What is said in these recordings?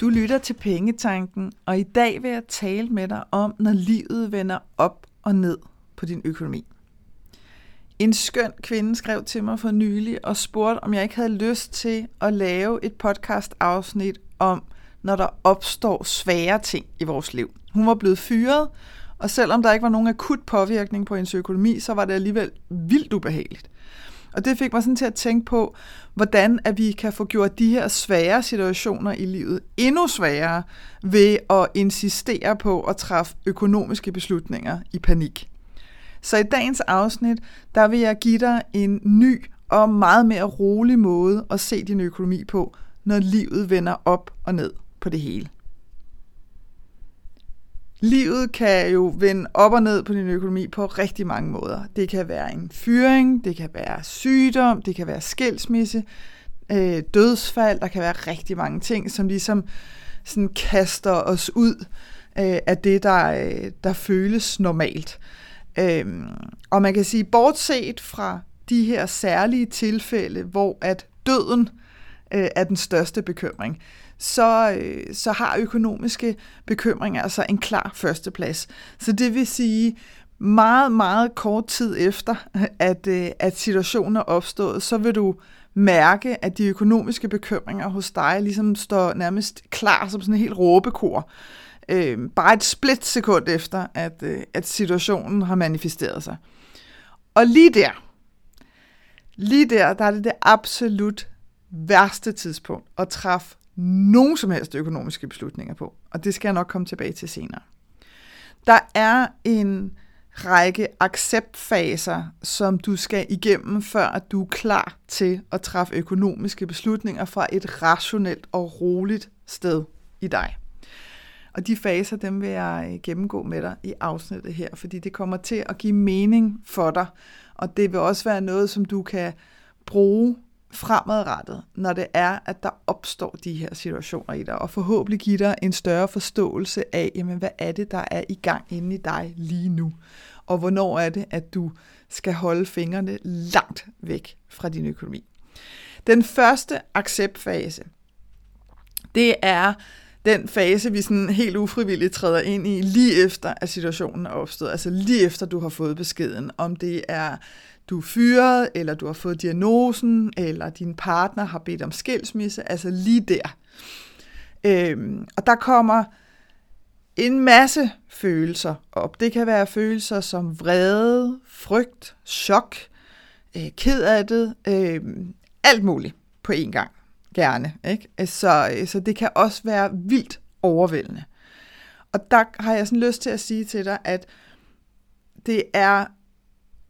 Du lytter til Pengetanken, og i dag vil jeg tale med dig om, når livet vender op og ned på din økonomi. En skøn kvinde skrev til mig for nylig og spurgte, om jeg ikke havde lyst til at lave et podcast-afsnit om, når der opstår svære ting i vores liv. Hun var blevet fyret, og selvom der ikke var nogen akut påvirkning på hendes økonomi, så var det alligevel vildt ubehageligt. Og det fik mig sådan til at tænke på, hvordan at vi kan få gjort de her svære situationer i livet endnu sværere ved at insistere på at træffe økonomiske beslutninger i panik. Så i dagens afsnit, der vil jeg give dig en ny og meget mere rolig måde at se din økonomi på, når livet vender op og ned på det hele. Livet kan jo vende op og ned på din økonomi på rigtig mange måder. Det kan være en fyring, det kan være sygdom, det kan være skilsmisse, øh, dødsfald, der kan være rigtig mange ting, som ligesom sådan kaster os ud øh, af det, der, øh, der føles normalt. Øh, og man kan sige, bortset fra de her særlige tilfælde, hvor at døden øh, er den største bekymring, så, øh, så har økonomiske bekymringer altså en klar førsteplads. Så det vil sige, meget, meget kort tid efter, at, øh, at situationen er opstået, så vil du mærke, at de økonomiske bekymringer hos dig ligesom står nærmest klar som sådan en helt råbekor. Øh, bare et splitsekund efter, at, øh, at situationen har manifesteret sig. Og lige der, lige der, der er det det absolut værste tidspunkt at træffe nogen som helst økonomiske beslutninger på. Og det skal jeg nok komme tilbage til senere. Der er en række acceptfaser, som du skal igennem, før at du er klar til at træffe økonomiske beslutninger fra et rationelt og roligt sted i dig. Og de faser, dem vil jeg øh, gennemgå med dig i afsnittet her, fordi det kommer til at give mening for dig, og det vil også være noget, som du kan bruge fremadrettet, når det er, at der opstår de her situationer i dig, og forhåbentlig give dig en større forståelse af, jamen, hvad er det, der er i gang inde i dig lige nu, og hvornår er det, at du skal holde fingrene langt væk fra din økonomi. Den første acceptfase, det er den fase, vi sådan helt ufrivilligt træder ind i lige efter, at situationen er opstået. Altså lige efter, du har fået beskeden, om det er du er fyret, eller du har fået diagnosen, eller din partner har bedt om skilsmisse, altså lige der. Øhm, og der kommer en masse følelser op. Det kan være følelser som vrede, frygt, chok, øh, ked af det, øh, alt muligt på én gang, gerne. Ikke? Øh, så, øh, så det kan også være vildt overvældende. Og der har jeg sådan lyst til at sige til dig, at det er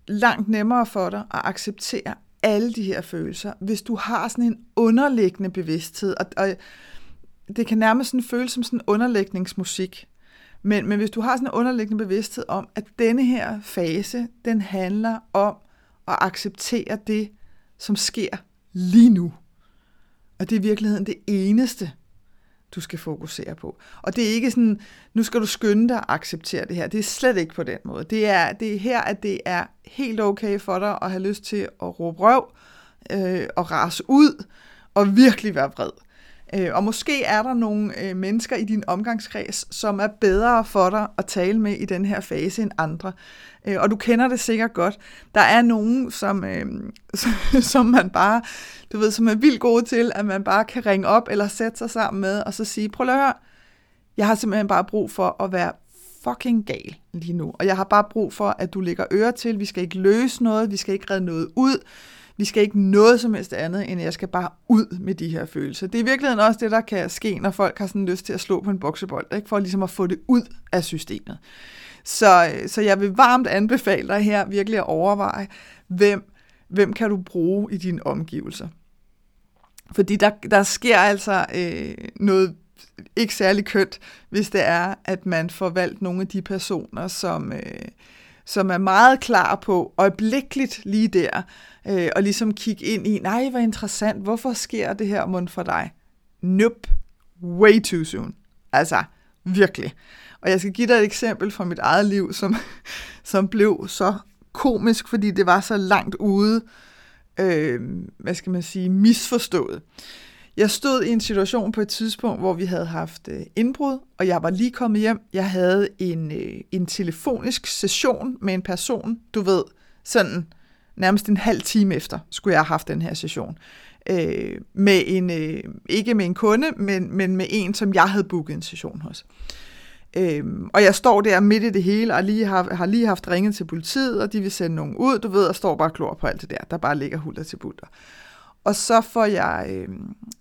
langt nemmere for dig at acceptere alle de her følelser, hvis du har sådan en underliggende bevidsthed. Og, og det kan nærmest sådan føles som sådan underlægningsmusik. Men, men hvis du har sådan en underliggende bevidsthed om, at denne her fase, den handler om at acceptere det, som sker lige nu. Og det er i virkeligheden det eneste, du skal fokusere på. Og det er ikke sådan, nu skal du skynde dig at acceptere det her. Det er slet ikke på den måde. Det er, det er her, at det er helt okay for dig at have lyst til at råbe røv, øh, og rase ud, og virkelig være vred. Øh, og måske er der nogle øh, mennesker i din omgangskreds, som er bedre for dig at tale med i den her fase end andre. Øh, og du kender det sikkert godt. Der er nogen, som, øh, som man bare, du ved, som er vildt gode til, at man bare kan ringe op eller sætte sig sammen med, og så sige, prøv at høre, jeg har simpelthen bare brug for at være fucking gal lige nu. Og jeg har bare brug for, at du lægger øre til. Vi skal ikke løse noget, vi skal ikke redde noget ud. Vi skal ikke noget som helst andet, end jeg skal bare ud med de her følelser. Det er i virkeligheden også det, der kan ske, når folk har sådan lyst til at slå på en boksebold, ikke? for ligesom at få det ud af systemet. Så, øh, så jeg vil varmt anbefale dig her virkelig at overveje, hvem, hvem kan du bruge i dine omgivelser. Fordi der, der sker altså øh, noget ikke særlig kønt, hvis det er, at man får valgt nogle af de personer, som, øh, som er meget klar på øjeblikkeligt lige der, øh, og ligesom kigge ind i, nej, hvor interessant, hvorfor sker det her mund for dig? Nope, way too soon. Altså, virkelig. Og jeg skal give dig et eksempel fra mit eget liv, som, som blev så komisk, fordi det var så langt ude, øh, hvad skal man sige, misforstået. Jeg stod i en situation på et tidspunkt, hvor vi havde haft øh, indbrud, og jeg var lige kommet hjem. Jeg havde en, øh, en telefonisk session med en person, du ved, sådan nærmest en halv time efter, skulle jeg have haft den her session. Øh, med en, øh, ikke med en kunde, men, men med en, som jeg havde booket en session hos. Øhm, og jeg står der midt i det hele, og lige har, har lige haft ringet til politiet, og de vil sende nogen ud, du ved, og står bare klor på alt det der, der bare ligger hulter til bulter. Og så får jeg, øh,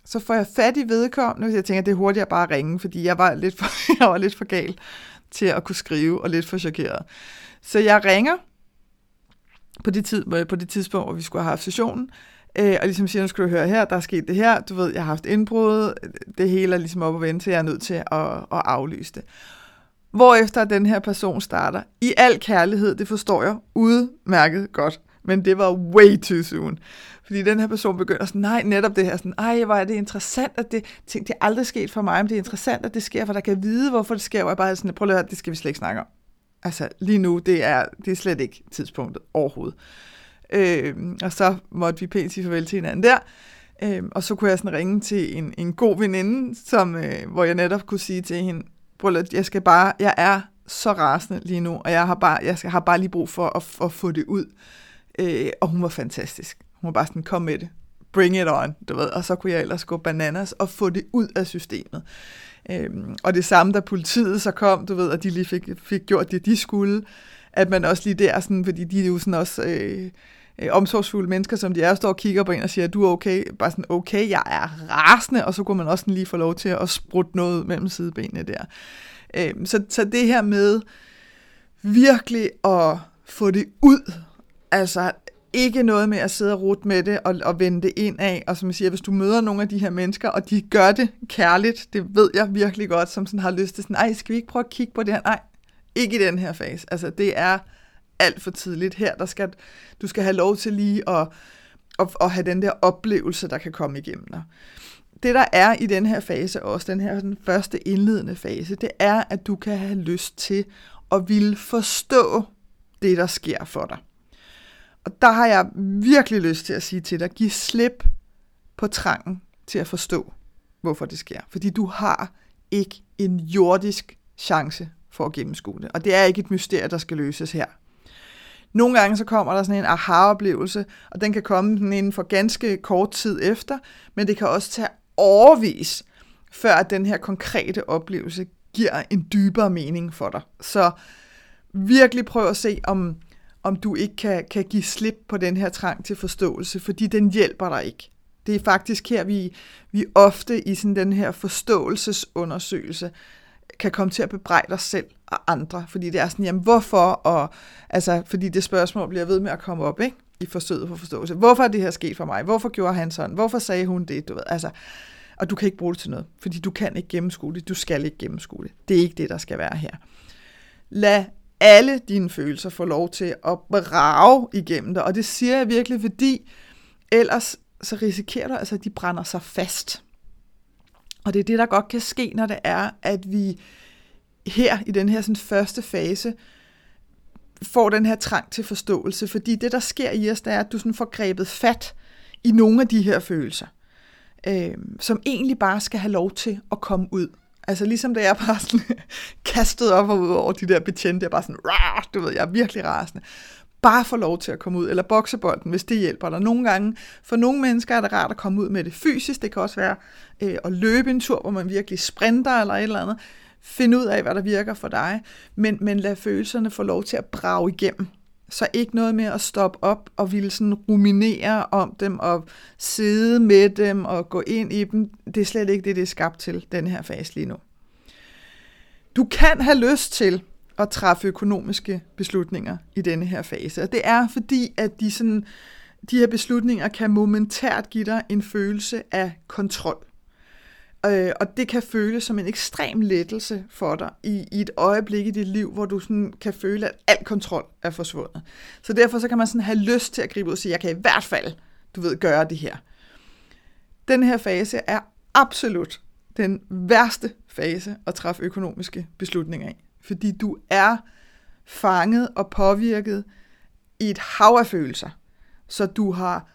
så får jeg fat i vedkommende, jeg tænker, det er hurtigt at bare ringe, fordi jeg var lidt for, jeg var lidt for gal til at kunne skrive, og lidt for chokeret. Så jeg ringer på det, tid, på det tidspunkt, hvor vi skulle have haft sessionen, øh, og ligesom siger, nu skal du høre her, der er sket det her, du ved, jeg har haft indbrud, det hele er ligesom op og vente, jeg er nødt til at, at aflyse det. Hvorefter den her person starter. I al kærlighed, det forstår jeg udmærket godt, men det var way too soon. Fordi den her person begynder sådan, nej, netop det her, sådan, ej, hvor er det interessant, at det, tænk, det er aldrig sket for mig, men det er interessant, at det sker, for der kan vide, hvorfor det sker, og jeg bare sådan, prøv at høre, det skal vi slet ikke snakke om. Altså, lige nu, det er, det er slet ikke tidspunktet overhovedet. Øh, og så måtte vi pænt sige farvel til hinanden der. Øh, og så kunne jeg sådan ringe til en, en god veninde, som, øh, hvor jeg netop kunne sige til hende, prøv at, jeg skal bare, jeg er så rasende lige nu, og jeg har bare, jeg skal, har bare lige brug for at, at få det ud. Øh, og hun var fantastisk. Hun var bare sådan, kom med det. Bring it on, du ved. Og så kunne jeg ellers gå bananas og få det ud af systemet. Øhm, og det samme, da politiet så kom, du ved, at de lige fik, fik gjort det, de skulle, at man også lige der, sådan, fordi de er jo sådan også øh, øh, omsorgsfulde mennesker, som de er, står og kigger på en og siger, du er okay, bare sådan, okay, jeg er rasende, og så kunne man også lige få lov til at sprutte noget mellem sidebenene der. Øhm, så, så det her med virkelig at få det ud, altså ikke noget med at sidde og rute med det og, og vende det ind af. Og som jeg siger, hvis du møder nogle af de her mennesker, og de gør det kærligt, det ved jeg virkelig godt, som sådan har lyst til sådan, ej, skal vi ikke prøve at kigge på det her? Nej, ikke i den her fase. Altså, det er alt for tidligt her. Der skal, du skal have lov til lige at, at, at have den der oplevelse, der kan komme igennem dig. Det, der er i den her fase også, den her den første indledende fase, det er, at du kan have lyst til at ville forstå det, der sker for dig. Og der har jeg virkelig lyst til at sige til dig, giv slip på trangen til at forstå, hvorfor det sker. Fordi du har ikke en jordisk chance for at gennemskue det. Og det er ikke et mysterie, der skal løses her. Nogle gange så kommer der sådan en aha-oplevelse, og den kan komme inden for ganske kort tid efter, men det kan også tage overvis, før at den her konkrete oplevelse giver en dybere mening for dig. Så virkelig prøv at se, om om du ikke kan, kan give slip på den her trang til forståelse, fordi den hjælper dig ikke. Det er faktisk her, vi, vi ofte i sådan den her forståelsesundersøgelse kan komme til at bebrejde os selv og andre, fordi det er sådan, jamen hvorfor, og altså, fordi det spørgsmål bliver ved med at komme op, ikke? i forsøget på forståelse. Hvorfor er det her sket for mig? Hvorfor gjorde han sådan? Hvorfor sagde hun det? Du ved, altså, og du kan ikke bruge det til noget, fordi du kan ikke gennemskue det. Du skal ikke gennemskue det. Det er ikke det, der skal være her. Lad alle dine følelser får lov til at brage igennem dig. Og det siger jeg virkelig, fordi ellers så risikerer du altså, at de brænder sig fast. Og det er det, der godt kan ske, når det er, at vi her i den her sådan, første fase får den her trang til forståelse. Fordi det, der sker i os, det er, at du sådan får grebet fat i nogle af de her følelser, øh, som egentlig bare skal have lov til at komme ud. Altså ligesom da jeg bare sådan kastet op og ud over de der betjente, jeg bare sådan, Rar! du ved, jeg er virkelig rasende. Bare få lov til at komme ud, eller boksebolden, hvis det hjælper dig. Nogle gange, for nogle mennesker er det rart at komme ud med det fysisk. Det kan også være øh, at løbe en tur, hvor man virkelig sprinter eller et eller andet. Find ud af, hvad der virker for dig, men, men lad følelserne få lov til at brage igennem. Så ikke noget med at stoppe op og ville sådan ruminere om dem og sidde med dem og gå ind i dem. Det er slet ikke det, det er skabt til, den her fase lige nu. Du kan have lyst til at træffe økonomiske beslutninger i denne her fase. Og det er fordi, at de, sådan, de her beslutninger kan momentært give dig en følelse af kontrol. Øh, og det kan føles som en ekstrem lettelse for dig i, i et øjeblik i dit liv, hvor du sådan kan føle, at al kontrol er forsvundet. Så derfor så kan man sådan have lyst til at gribe ud og sige, jeg kan i hvert fald, du ved, gøre det her. Den her fase er absolut den værste fase at træffe økonomiske beslutninger i. Fordi du er fanget og påvirket i et hav af følelser. Så du har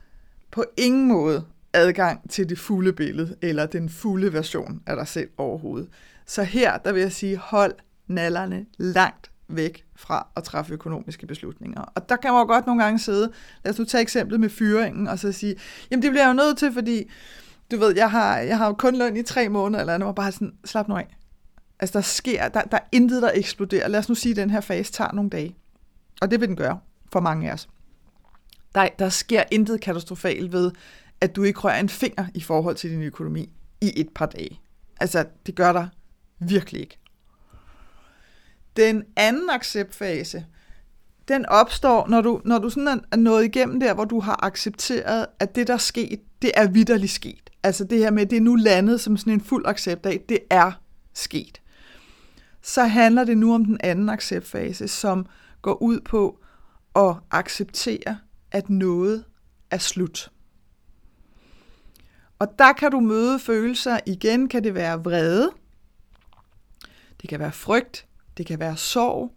på ingen måde adgang til det fulde billede, eller den fulde version af dig selv overhovedet. Så her, der vil jeg sige, hold nallerne langt væk fra at træffe økonomiske beslutninger. Og der kan man jo godt nogle gange sidde, lad os nu tage eksemplet med fyringen, og så sige, jamen det bliver jeg jo nødt til, fordi du ved, jeg har, jeg har jo kun løn i tre måneder, eller andet, og bare sådan, slap nu af. Altså der sker, der, der er intet, der eksploderer. Lad os nu sige, at den her fase tager nogle dage. Og det vil den gøre for mange af os. Der, der sker intet katastrofalt ved, at du ikke rører en finger i forhold til din økonomi i et par dage. Altså, det gør der virkelig ikke. Den anden acceptfase, den opstår, når du, når du sådan er nået igennem der, hvor du har accepteret, at det, der er sket, det er vidderligt sket. Altså det her med, det er nu landet som sådan en fuld accept af, det er sket. Så handler det nu om den anden acceptfase, som går ud på at acceptere, at noget er slut. Og der kan du møde følelser. Igen kan det være vrede. Det kan være frygt. Det kan være sorg.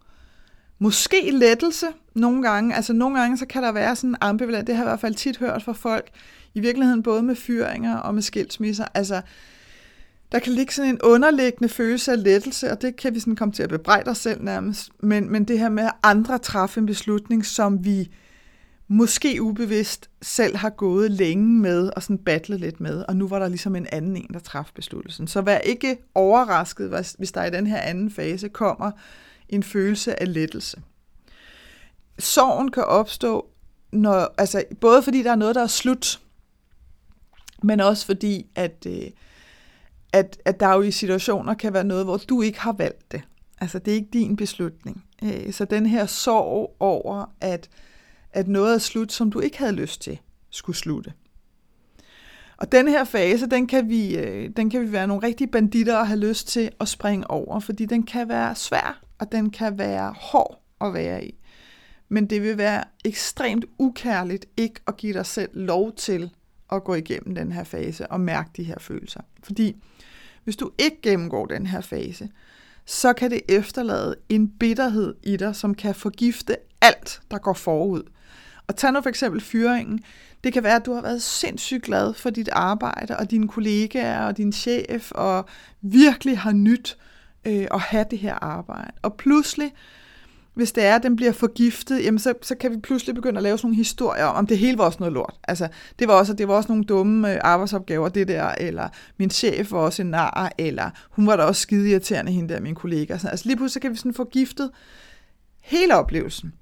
Måske lettelse nogle gange. Altså nogle gange, så kan der være sådan ambivalent. Det har jeg i hvert fald tit hørt fra folk. I virkeligheden både med fyringer og med skilsmisser. Altså, der kan ligge sådan en underliggende følelse af lettelse, og det kan vi sådan komme til at bebrejde os selv nærmest. Men, men det her med, at andre træffe en beslutning, som vi måske ubevidst selv har gået længe med og sådan battlet lidt med, og nu var der ligesom en anden en, der traf besluttelsen. Så vær ikke overrasket, hvis der i den her anden fase kommer en følelse af lettelse. Sorgen kan opstå, når, altså både fordi der er noget, der er slut, men også fordi, at, øh, at, at der jo i situationer kan være noget, hvor du ikke har valgt det. Altså det er ikke din beslutning. Øh, så den her sorg over, at at noget er slut, som du ikke havde lyst til skulle slutte. Og den her fase, den kan, vi, øh, den kan vi være nogle rigtige banditter og have lyst til at springe over, fordi den kan være svær, og den kan være hård at være i. Men det vil være ekstremt ukærligt ikke at give dig selv lov til at gå igennem den her fase og mærke de her følelser. Fordi hvis du ikke gennemgår den her fase, så kan det efterlade en bitterhed i dig, som kan forgifte alt, der går forud. Og tag nu for eksempel fyringen. Det kan være, at du har været sindssygt glad for dit arbejde og dine kollegaer og din chef, og virkelig har nyt øh, at have det her arbejde. Og pludselig, hvis det er, at den bliver forgiftet, jamen så, så kan vi pludselig begynde at lave sådan nogle historier om, om det hele var også noget lort. Altså, det var også, det var også nogle dumme øh, arbejdsopgaver, det der, eller min chef var også en nar, eller hun var da også skide irriterende, hende der, min kollega. Altså lige pludselig kan vi sådan forgiftet hele oplevelsen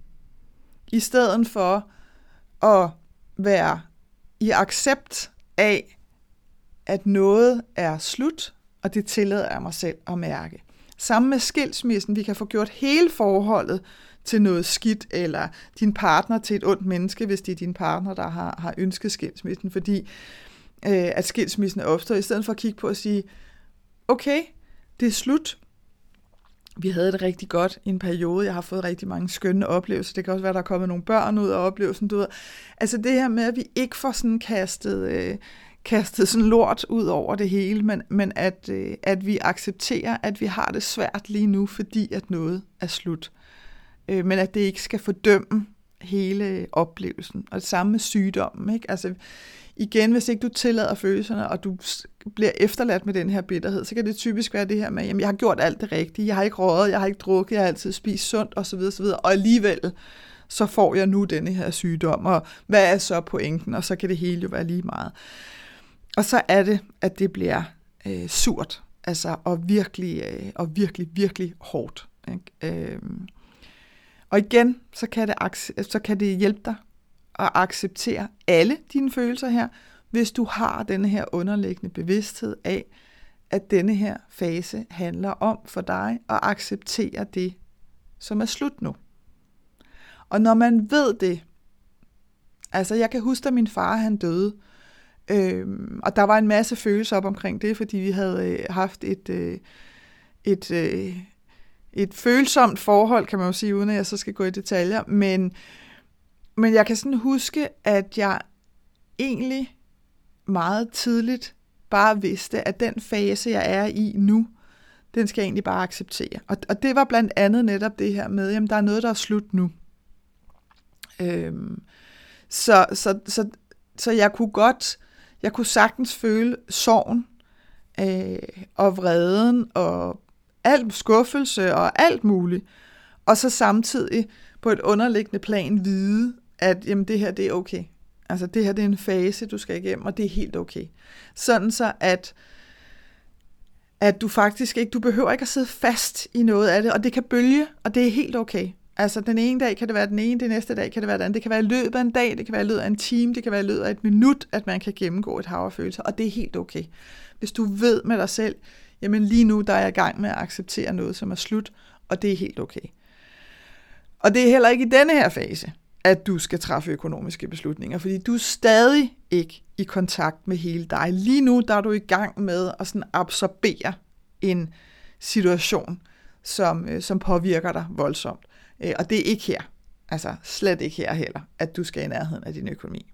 i stedet for at være i accept af, at noget er slut, og det tillader jeg mig selv at mærke. Sammen med skilsmissen, vi kan få gjort hele forholdet til noget skidt, eller din partner til et ondt menneske, hvis det er din partner, der har, har ønsket skilsmissen, fordi øh, at skilsmissen er opstået, i stedet for at kigge på at sige, okay, det er slut, vi havde det rigtig godt i en periode. Jeg har fået rigtig mange skønne oplevelser. Det kan også være, der er kommet nogle børn ud af oplevelsen. Du ved. Altså det her med, at vi ikke får sådan kastet, øh, kastet sådan lort ud over det hele, men, men at, øh, at vi accepterer, at vi har det svært lige nu, fordi at noget er slut. Øh, men at det ikke skal fordømme hele oplevelsen. Og det samme med sygdommen. Ikke? Altså, igen, hvis ikke du tillader følelserne, og du bliver efterladt med den her bitterhed, så kan det typisk være det her med, jamen jeg har gjort alt det rigtige, jeg har ikke røget, jeg har ikke drukket, jeg har altid spist sundt osv. osv. Og alligevel, så får jeg nu denne her sygdom, og hvad er så pointen? Og så kan det hele jo være lige meget. Og så er det, at det bliver øh, surt, altså, og virkelig, øh, og virkelig, virkelig hårdt. Ikke? Øh, og igen, så kan, det, så kan det hjælpe dig at acceptere alle dine følelser her, hvis du har denne her underliggende bevidsthed af, at denne her fase handler om for dig at acceptere det, som er slut nu. Og når man ved det, altså jeg kan huske, at min far han døde, øhm, og der var en masse følelser op omkring det, fordi vi havde øh, haft et, øh, et, øh, et følsomt forhold, kan man jo sige, uden at jeg så skal gå i detaljer, men men jeg kan sådan huske, at jeg egentlig meget tidligt bare vidste, at den fase, jeg er i nu, den skal jeg egentlig bare acceptere. Og, og det var blandt andet netop det her med, jamen der er noget, der er slut nu. Øhm, så, så, så, så jeg kunne godt, Jeg kunne sagtens føle sorgen øh, og vreden og alt skuffelse og alt muligt. Og så samtidig på et underliggende plan vide, at jamen, det her det er okay. Altså det her det er en fase, du skal igennem, og det er helt okay. Sådan så, at, at du faktisk ikke, du behøver ikke at sidde fast i noget af det, og det kan bølge, og det er helt okay. Altså den ene dag kan det være den ene, den næste dag kan det være den anden. Det kan være i løbet af en dag, det kan være i løbet af en time, det kan være i løbet af et minut, at man kan gennemgå et hav af følelser, og det er helt okay. Hvis du ved med dig selv, jamen lige nu der er jeg i gang med at acceptere noget, som er slut, og det er helt okay. Og det er heller ikke i denne her fase, at du skal træffe økonomiske beslutninger, fordi du er stadig ikke i kontakt med hele dig. Lige nu der er du i gang med at sådan absorbere en situation, som, øh, som påvirker dig voldsomt. Øh, og det er ikke her, altså slet ikke her heller, at du skal i nærheden af din økonomi.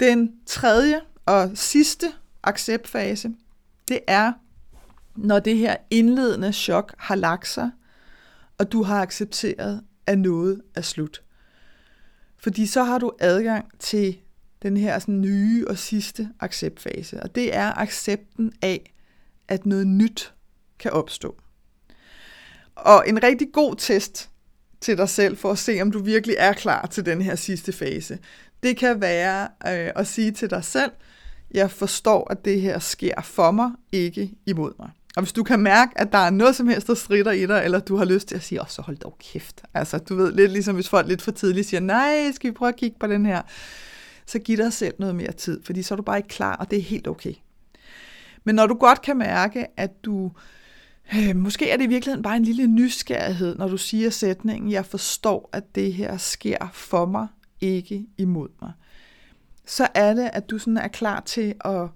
Den tredje og sidste acceptfase, det er, når det her indledende chok har lagt sig, og du har accepteret, at noget er slut. Fordi så har du adgang til den her sådan nye og sidste acceptfase, og det er accepten af, at noget nyt kan opstå. Og en rigtig god test til dig selv for at se, om du virkelig er klar til den her sidste fase, det kan være øh, at sige til dig selv, jeg forstår, at det her sker for mig, ikke imod mig. Og hvis du kan mærke, at der er noget som helst, der strider i dig, eller du har lyst til at sige, åh, så hold dog kæft. Altså, du ved, lidt ligesom hvis folk lidt for tidligt siger, nej, skal vi prøve at kigge på den her? Så giv dig selv noget mere tid, fordi så er du bare ikke klar, og det er helt okay. Men når du godt kan mærke, at du, øh, måske er det i virkeligheden bare en lille nysgerrighed, når du siger sætningen, jeg forstår, at det her sker for mig, ikke imod mig. Så er det, at du sådan er klar til at,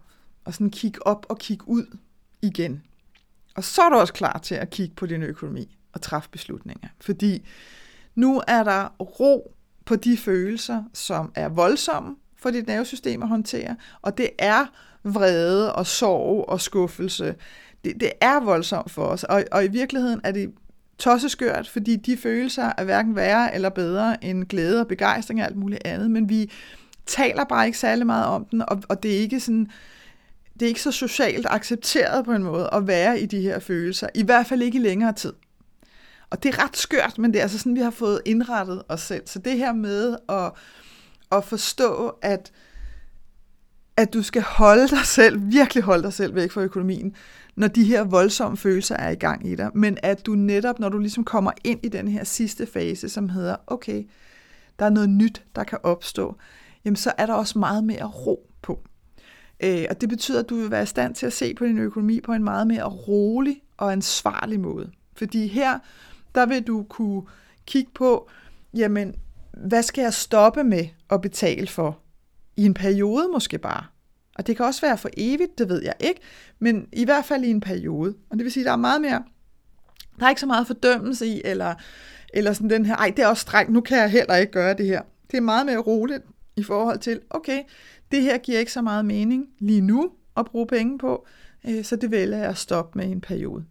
at sådan kigge op og kigge ud igen. Og så er du også klar til at kigge på din økonomi og træffe beslutninger. Fordi nu er der ro på de følelser, som er voldsomme for dit nervesystem at håndtere, og det er vrede og sorg og skuffelse. Det, det er voldsomt for os, og, og i virkeligheden er det tosseskørt, fordi de følelser er hverken værre eller bedre end glæde og begejstring og alt muligt andet, men vi taler bare ikke særlig meget om den, og, og det er ikke sådan, det er ikke så socialt accepteret på en måde at være i de her følelser, i hvert fald ikke i længere tid. Og det er ret skørt, men det er altså sådan, vi har fået indrettet os selv. Så det her med at, at forstå, at, at du skal holde dig selv, virkelig holde dig selv væk fra økonomien, når de her voldsomme følelser er i gang i dig, men at du netop, når du ligesom kommer ind i den her sidste fase, som hedder, okay, der er noget nyt, der kan opstå, jamen så er der også meget mere ro på. Øh, og det betyder, at du vil være i stand til at se på din økonomi på en meget mere rolig og ansvarlig måde. Fordi her, der vil du kunne kigge på, jamen, hvad skal jeg stoppe med at betale for? I en periode måske bare. Og det kan også være for evigt, det ved jeg ikke, men i hvert fald i en periode. Og det vil sige, at der er meget mere, der er ikke så meget fordømmelse i, eller, eller sådan den her, ej, det er også strengt, nu kan jeg heller ikke gøre det her. Det er meget mere roligt i forhold til, okay, det her giver ikke så meget mening lige nu at bruge penge på, øh, så det vælger jeg at stoppe med i en periode.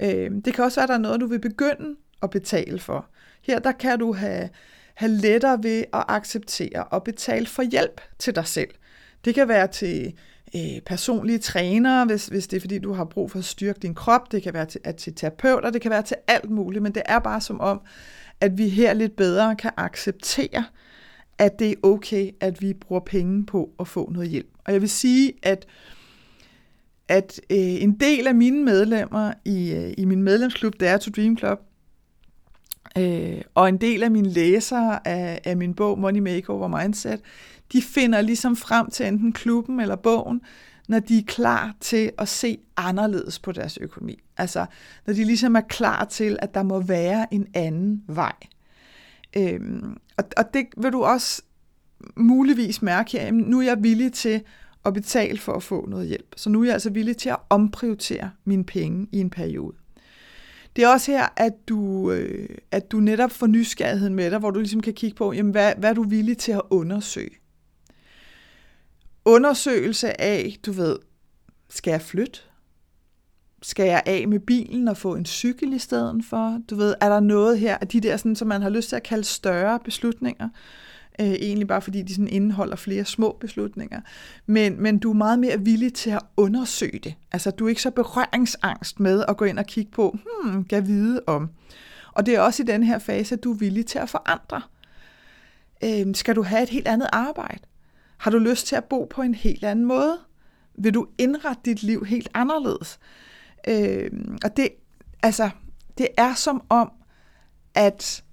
Øh, det kan også være, at der er noget, du vil begynde at betale for. Her der kan du have, have lettere ved at acceptere og betale for hjælp til dig selv. Det kan være til øh, personlige trænere, hvis, hvis det er fordi, du har brug for at styrke din krop. Det kan være til, at til terapeuter, det kan være til alt muligt, men det er bare som om, at vi her lidt bedre kan acceptere, at det er okay, at vi bruger penge på at få noget hjælp. Og jeg vil sige, at at øh, en del af mine medlemmer i, øh, i min medlemsklub, der er to Dream Club, øh, og en del af mine læsere af, af min bog Money Makeover Mindset, de finder ligesom frem til enten klubben eller bogen, når de er klar til at se anderledes på deres økonomi. Altså, når de ligesom er klar til, at der må være en anden vej. Øhm, og, og det vil du også muligvis mærke her, nu er jeg villig til at betale for at få noget hjælp. Så nu er jeg altså villig til at omprioritere mine penge i en periode. Det er også her, at du, øh, at du netop får nysgerrigheden med dig, hvor du ligesom kan kigge på, jamen, hvad, hvad er du villig til at undersøge? Undersøgelse af, du ved, skal jeg flytte? Skal jeg af med bilen og få en cykel i stedet for? Du ved, er der noget her af de der, sådan, som man har lyst til at kalde større beslutninger? øh, egentlig bare fordi de sådan indeholder flere små beslutninger. Men, men du er meget mere villig til at undersøge det. Altså du er ikke så berøringsangst med at gå ind og kigge på, hmm, kan vide om. Og det er også i den her fase, at du er villig til at forandre. Øh, skal du have et helt andet arbejde? Har du lyst til at bo på en helt anden måde? Vil du indrette dit liv helt anderledes? Øh, og det, altså, det er som om, at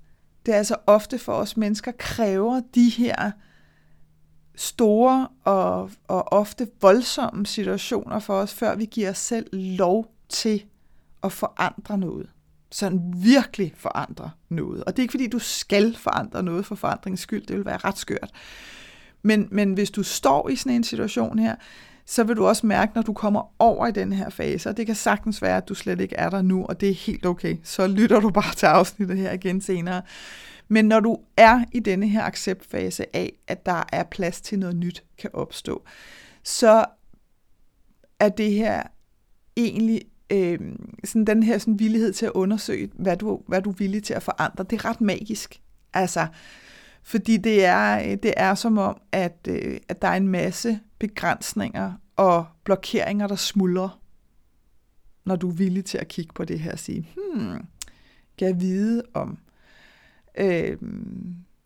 det er altså ofte for os mennesker kræver de her store og, og ofte voldsomme situationer for os, før vi giver os selv lov til at forandre noget. Sådan virkelig forandre noget. Og det er ikke fordi, du skal forandre noget for forandringens skyld. Det vil være ret skørt. Men, men hvis du står i sådan en situation her, så vil du også mærke, når du kommer over i den her fase, og det kan sagtens være, at du slet ikke er der nu, og det er helt okay. Så lytter du bare til afsnittet her igen senere. Men når du er i denne her acceptfase af, at der er plads til noget nyt kan opstå, så er det her egentlig øh, sådan den her sådan villighed til at undersøge, hvad du, hvad du er villig til at forandre. Det er ret magisk. Altså, fordi det er, øh, det er som om, at, øh, at der er en masse begrænsninger og blokeringer, der smuldrer, når du er villig til at kigge på det her og sige, hmm, kan jeg vide om... Øh,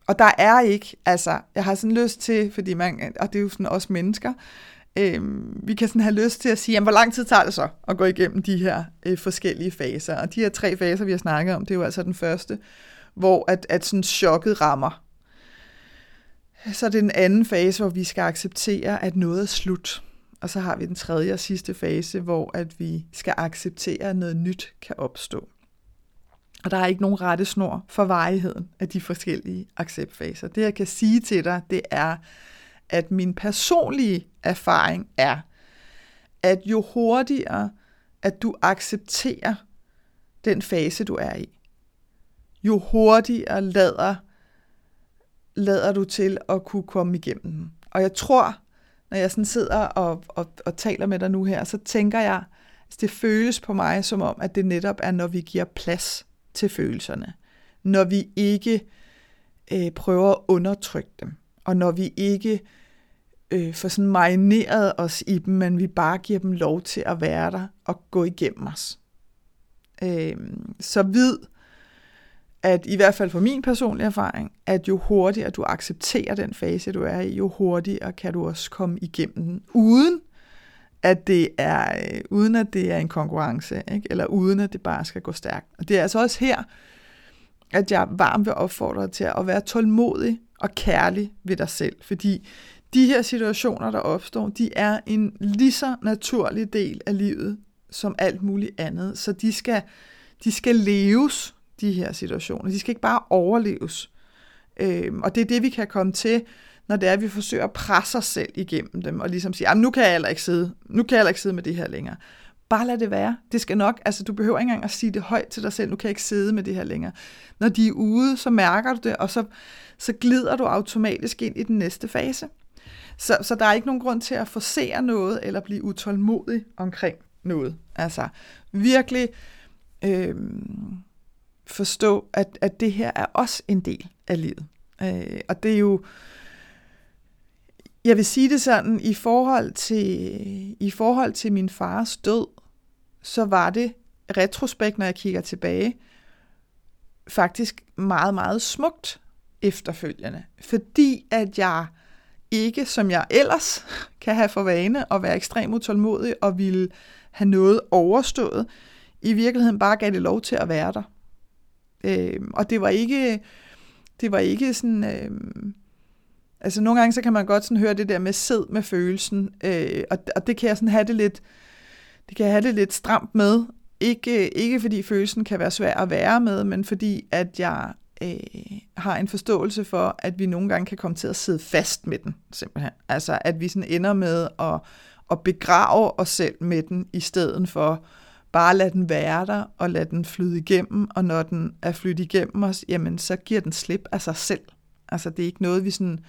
og der er ikke, altså, jeg har sådan lyst til, fordi man, og det er jo sådan også mennesker, øh, vi kan sådan have lyst til at sige, jamen, hvor lang tid tager det så at gå igennem de her øh, forskellige faser? Og de her tre faser, vi har snakket om, det er jo altså den første, hvor at, at sådan chokket rammer. Så er det den anden fase, hvor vi skal acceptere, at noget er slut. Og så har vi den tredje og sidste fase, hvor at vi skal acceptere, at noget nyt kan opstå. Og der er ikke nogen rette snor for varigheden af de forskellige acceptfaser. Det jeg kan sige til dig, det er, at min personlige erfaring er, at jo hurtigere, at du accepterer den fase, du er i, jo hurtigere lader lader du til at kunne komme igennem dem? Og jeg tror, når jeg sådan sidder og, og, og taler med dig nu her, så tænker jeg, at det føles på mig som om, at det netop er, når vi giver plads til følelserne. Når vi ikke øh, prøver at undertrykke dem. Og når vi ikke øh, får sådan marineret os i dem, men vi bare giver dem lov til at være der og gå igennem os. Øh, så vid, at i hvert fald for min personlige erfaring, at jo hurtigere du accepterer den fase, du er i, jo hurtigere kan du også komme igennem den, uden at det er, øh, uden at det er en konkurrence, ikke? eller uden at det bare skal gå stærkt. Og det er altså også her, at jeg varmt vil opfordre dig til at være tålmodig og kærlig ved dig selv, fordi de her situationer, der opstår, de er en lige så naturlig del af livet som alt muligt andet, så de skal, de skal leves, de her situationer. De skal ikke bare overleves. Øh, og det er det, vi kan komme til, når det er, at vi forsøger at presse os selv igennem dem, og ligesom sige, ah, nu kan jeg heller ikke sidde, nu kan jeg heller ikke sidde med det her længere. Bare lad det være. Det skal nok, altså du behøver ikke engang at sige det højt til dig selv, nu kan jeg ikke sidde med det her længere. Når de er ude, så mærker du det, og så, så glider du automatisk ind i den næste fase. Så, så der er ikke nogen grund til at forsere noget, eller blive utålmodig omkring noget. Altså virkelig øh, forstå, at, at det her er også en del af livet. Øh, og det er jo, jeg vil sige det sådan, i forhold til, i forhold til min fars død, så var det retrospekt, når jeg kigger tilbage, faktisk meget, meget smukt efterfølgende. Fordi at jeg ikke, som jeg ellers kan have for vane, at være ekstremt utålmodig og ville have noget overstået, i virkeligheden bare gav det lov til at være der. Øh, og det var ikke, det var ikke sådan, øh, altså nogle gange så kan man godt sådan høre det der med sid med følelsen, øh, og, og det kan jeg sådan have det lidt, det kan jeg have det lidt stramt med, ikke, ikke fordi følelsen kan være svær at være med, men fordi at jeg øh, har en forståelse for, at vi nogle gange kan komme til at sidde fast med den, simpelthen. Altså at vi sådan ender med at, at begrave os selv med den, i stedet for bare lad den være der, og lad den flyde igennem, og når den er flyttet igennem os, jamen så giver den slip af sig selv. Altså det er ikke noget, vi sådan,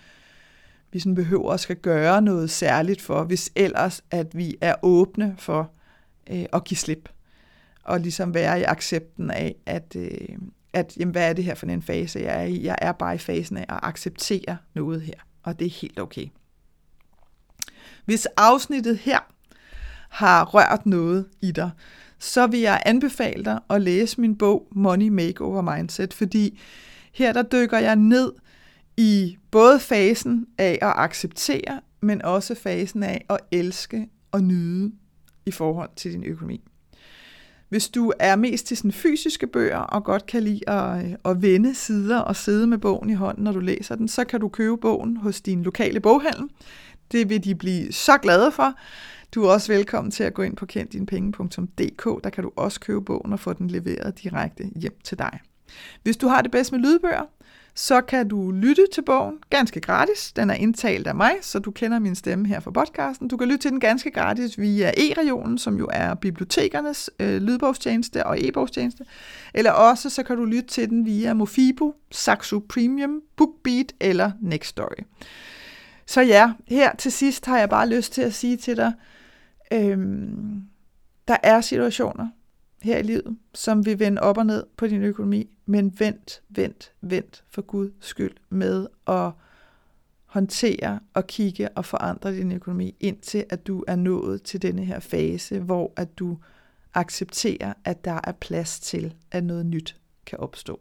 vi sådan behøver at skal gøre noget særligt for, hvis ellers at vi er åbne for øh, at give slip. Og ligesom være i accepten af, at, øh, at jamen, hvad er det her for en fase, jeg er i? Jeg er bare i fasen af at acceptere noget her, og det er helt okay. Hvis afsnittet her har rørt noget i dig, så vil jeg anbefale dig at læse min bog Money Makeover Mindset, fordi her der dykker jeg ned i både fasen af at acceptere, men også fasen af at elske og nyde i forhold til din økonomi. Hvis du er mest til sådan fysiske bøger og godt kan lide at, at vende sider og sidde med bogen i hånden, når du læser den, så kan du købe bogen hos din lokale boghandel. Det vil de blive så glade for. Du er også velkommen til at gå ind på kenddinepenge.dk. Der kan du også købe bogen og få den leveret direkte hjem til dig. Hvis du har det bedst med lydbøger, så kan du lytte til bogen ganske gratis. Den er indtalt af mig, så du kender min stemme her fra podcasten. Du kan lytte til den ganske gratis via e-regionen, som jo er bibliotekernes øh, lydbogstjeneste og e-bogstjeneste. Eller også så kan du lytte til den via Mofibo, Saxo Premium, BookBeat eller Nextory. Så ja, her til sidst har jeg bare lyst til at sige til dig, øhm, der er situationer her i livet, som vil vende op og ned på din økonomi, men vent, vent, vent for Guds skyld med at håndtere og kigge og forandre din økonomi, indtil at du er nået til denne her fase, hvor at du accepterer, at der er plads til, at noget nyt kan opstå.